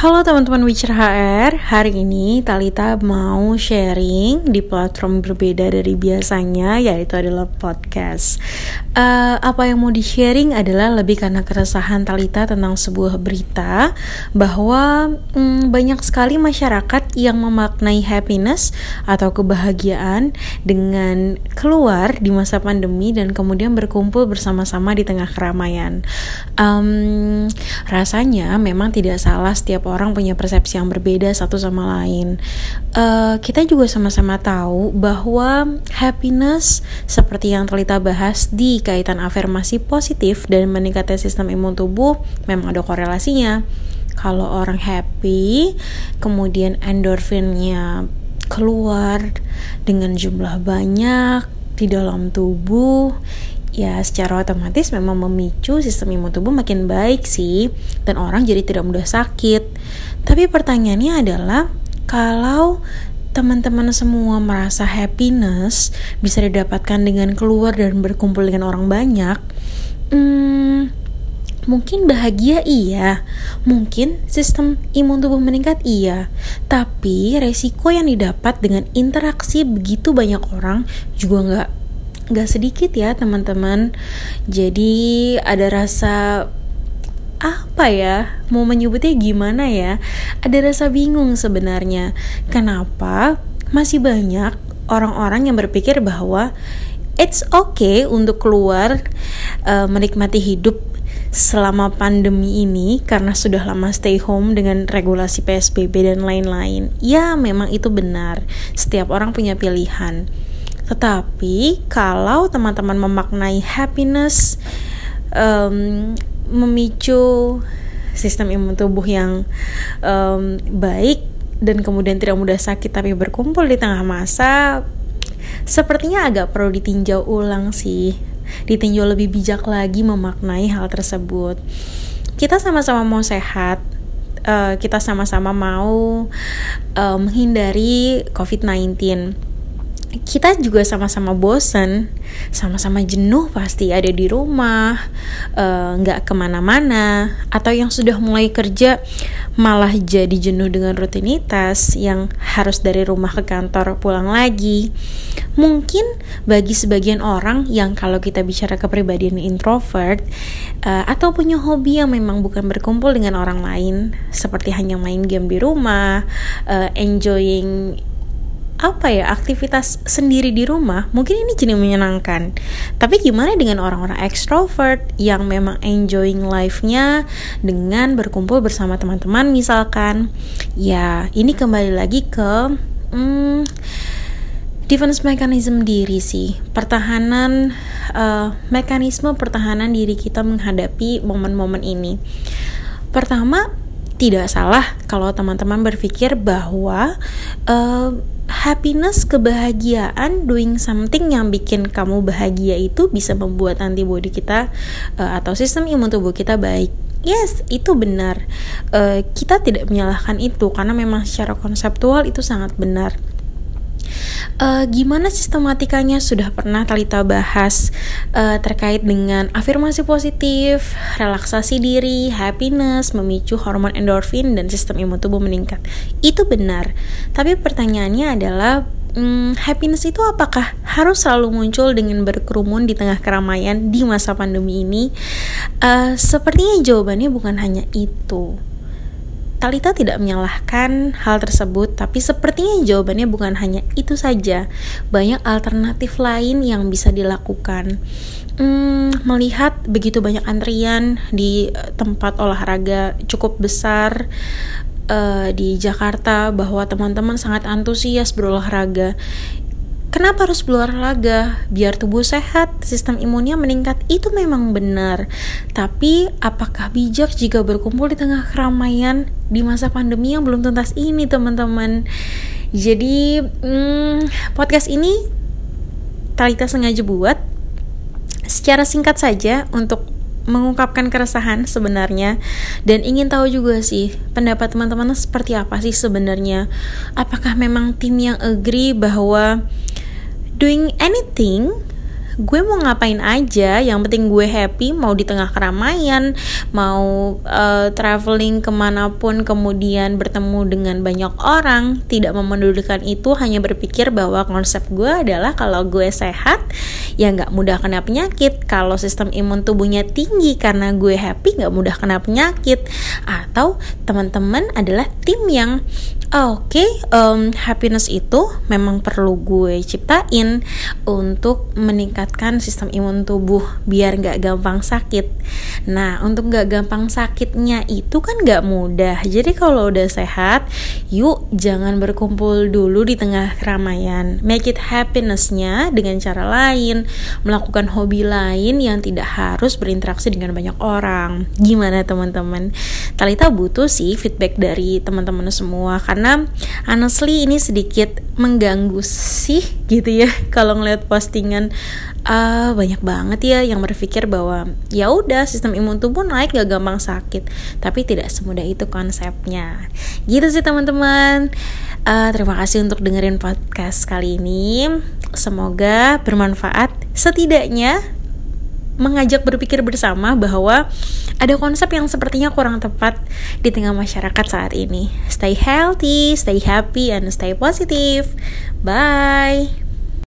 Halo teman-teman Witcher HR, hari ini Talita mau sharing di platform berbeda dari biasanya yaitu adalah podcast. Uh, apa yang mau di-sharing adalah lebih karena keresahan Talita tentang sebuah berita bahwa um, banyak sekali masyarakat yang memaknai happiness atau kebahagiaan dengan keluar di masa pandemi dan kemudian berkumpul bersama-sama di tengah keramaian. Um, rasanya memang tidak salah setiap orang punya persepsi yang berbeda satu sama lain. Uh, kita juga sama-sama tahu bahwa happiness seperti yang Telita bahas di kaitan afirmasi positif dan meningkatnya sistem imun tubuh memang ada korelasinya. Kalau orang happy, kemudian endorfinnya keluar dengan jumlah banyak di dalam tubuh ya secara otomatis memang memicu sistem imun tubuh makin baik sih dan orang jadi tidak mudah sakit. Tapi pertanyaannya adalah kalau teman-teman semua merasa happiness bisa didapatkan dengan keluar dan berkumpul dengan orang banyak, hmm, mungkin bahagia iya, mungkin sistem imun tubuh meningkat iya, tapi resiko yang didapat dengan interaksi begitu banyak orang juga nggak gak sedikit ya teman-teman jadi ada rasa apa ya mau menyebutnya gimana ya ada rasa bingung sebenarnya kenapa masih banyak orang-orang yang berpikir bahwa it's okay untuk keluar uh, menikmati hidup selama pandemi ini karena sudah lama stay home dengan regulasi PSBB dan lain-lain. Ya, memang itu benar. Setiap orang punya pilihan. Tetapi kalau teman-teman memaknai happiness um, memicu sistem imun tubuh yang um, baik dan kemudian tidak mudah sakit tapi berkumpul di tengah masa sepertinya agak perlu ditinjau ulang sih. Ditinjau lebih bijak lagi memaknai hal tersebut. Kita sama-sama mau sehat uh, kita sama-sama mau uh, menghindari COVID-19 kita juga sama-sama bosen, sama-sama jenuh pasti ada di rumah, eh, nggak uh, ke mana-mana, atau yang sudah mulai kerja malah jadi jenuh dengan rutinitas yang harus dari rumah ke kantor pulang lagi. Mungkin bagi sebagian orang yang kalau kita bicara kepribadian introvert uh, atau punya hobi yang memang bukan berkumpul dengan orang lain, seperti hanya main game di rumah, uh, enjoying apa ya aktivitas sendiri di rumah mungkin ini jadi menyenangkan. Tapi gimana dengan orang-orang extrovert yang memang enjoying life-nya dengan berkumpul bersama teman-teman misalkan? Ya ini kembali lagi ke hmm, defense mechanism diri sih. Pertahanan uh, mekanisme pertahanan diri kita menghadapi momen-momen ini. Pertama tidak salah kalau teman-teman berpikir bahwa uh, happiness, kebahagiaan, doing something yang bikin kamu bahagia itu bisa membuat antibody kita uh, atau sistem imun tubuh kita baik. Yes, itu benar. Uh, kita tidak menyalahkan itu karena memang secara konseptual itu sangat benar. Uh, gimana sistematikanya sudah pernah Talita bahas uh, terkait dengan afirmasi positif, relaksasi diri, happiness, memicu hormon endorfin dan sistem imun tubuh meningkat. Itu benar. Tapi pertanyaannya adalah hmm, happiness itu apakah harus selalu muncul dengan berkerumun di tengah keramaian di masa pandemi ini? Uh, sepertinya jawabannya bukan hanya itu. Talita tidak menyalahkan hal tersebut, tapi sepertinya jawabannya bukan hanya itu saja. Banyak alternatif lain yang bisa dilakukan. Hmm, melihat begitu banyak antrian di eh, tempat olahraga cukup besar uh, di Jakarta, bahwa teman-teman sangat antusias berolahraga. Kenapa harus berolahraga? Biar tubuh sehat, sistem imunnya meningkat. Itu memang benar. Tapi apakah bijak jika berkumpul di tengah keramaian di masa pandemi yang belum tuntas ini, teman-teman? Jadi, hmm, podcast ini Talita sengaja buat secara singkat saja untuk mengungkapkan keresahan sebenarnya dan ingin tahu juga sih pendapat teman-teman seperti apa sih sebenarnya apakah memang tim yang agree bahwa doing anything gue mau ngapain aja. Yang penting gue happy mau di tengah keramaian mau uh, traveling ke mana pun kemudian bertemu dengan banyak orang. Tidak memedulikan itu hanya berpikir bahwa konsep gue adalah kalau gue sehat ya nggak mudah kena penyakit. Kalau sistem imun tubuhnya tinggi karena gue happy nggak mudah kena penyakit. Atau teman-teman adalah tim yang oke okay, um, happiness itu memang perlu gue ciptain untuk meningkatkan sistem imun tubuh biar nggak gampang sakit. Nah untuk nggak gampang sakitnya itu kan nggak mudah. Jadi kalau udah sehat, yuk jangan berkumpul dulu di tengah keramaian. Make it happinessnya dengan cara lain, melakukan hobi lain yang tidak harus berinteraksi dengan banyak orang. Gimana teman-teman? Talita butuh sih feedback dari teman-teman semua karena honestly ini sedikit mengganggu sih gitu ya kalau ngeliat postingan. Uh, banyak banget ya yang berpikir bahwa ya udah sistem imun tubuh naik gak gampang sakit. Tapi tidak semudah itu konsepnya. Gitu sih teman-teman. Uh, terima kasih untuk dengerin podcast kali ini. Semoga bermanfaat. Setidaknya mengajak berpikir bersama bahwa ada konsep yang sepertinya kurang tepat di tengah masyarakat saat ini. Stay healthy, stay happy, and stay positive. Bye.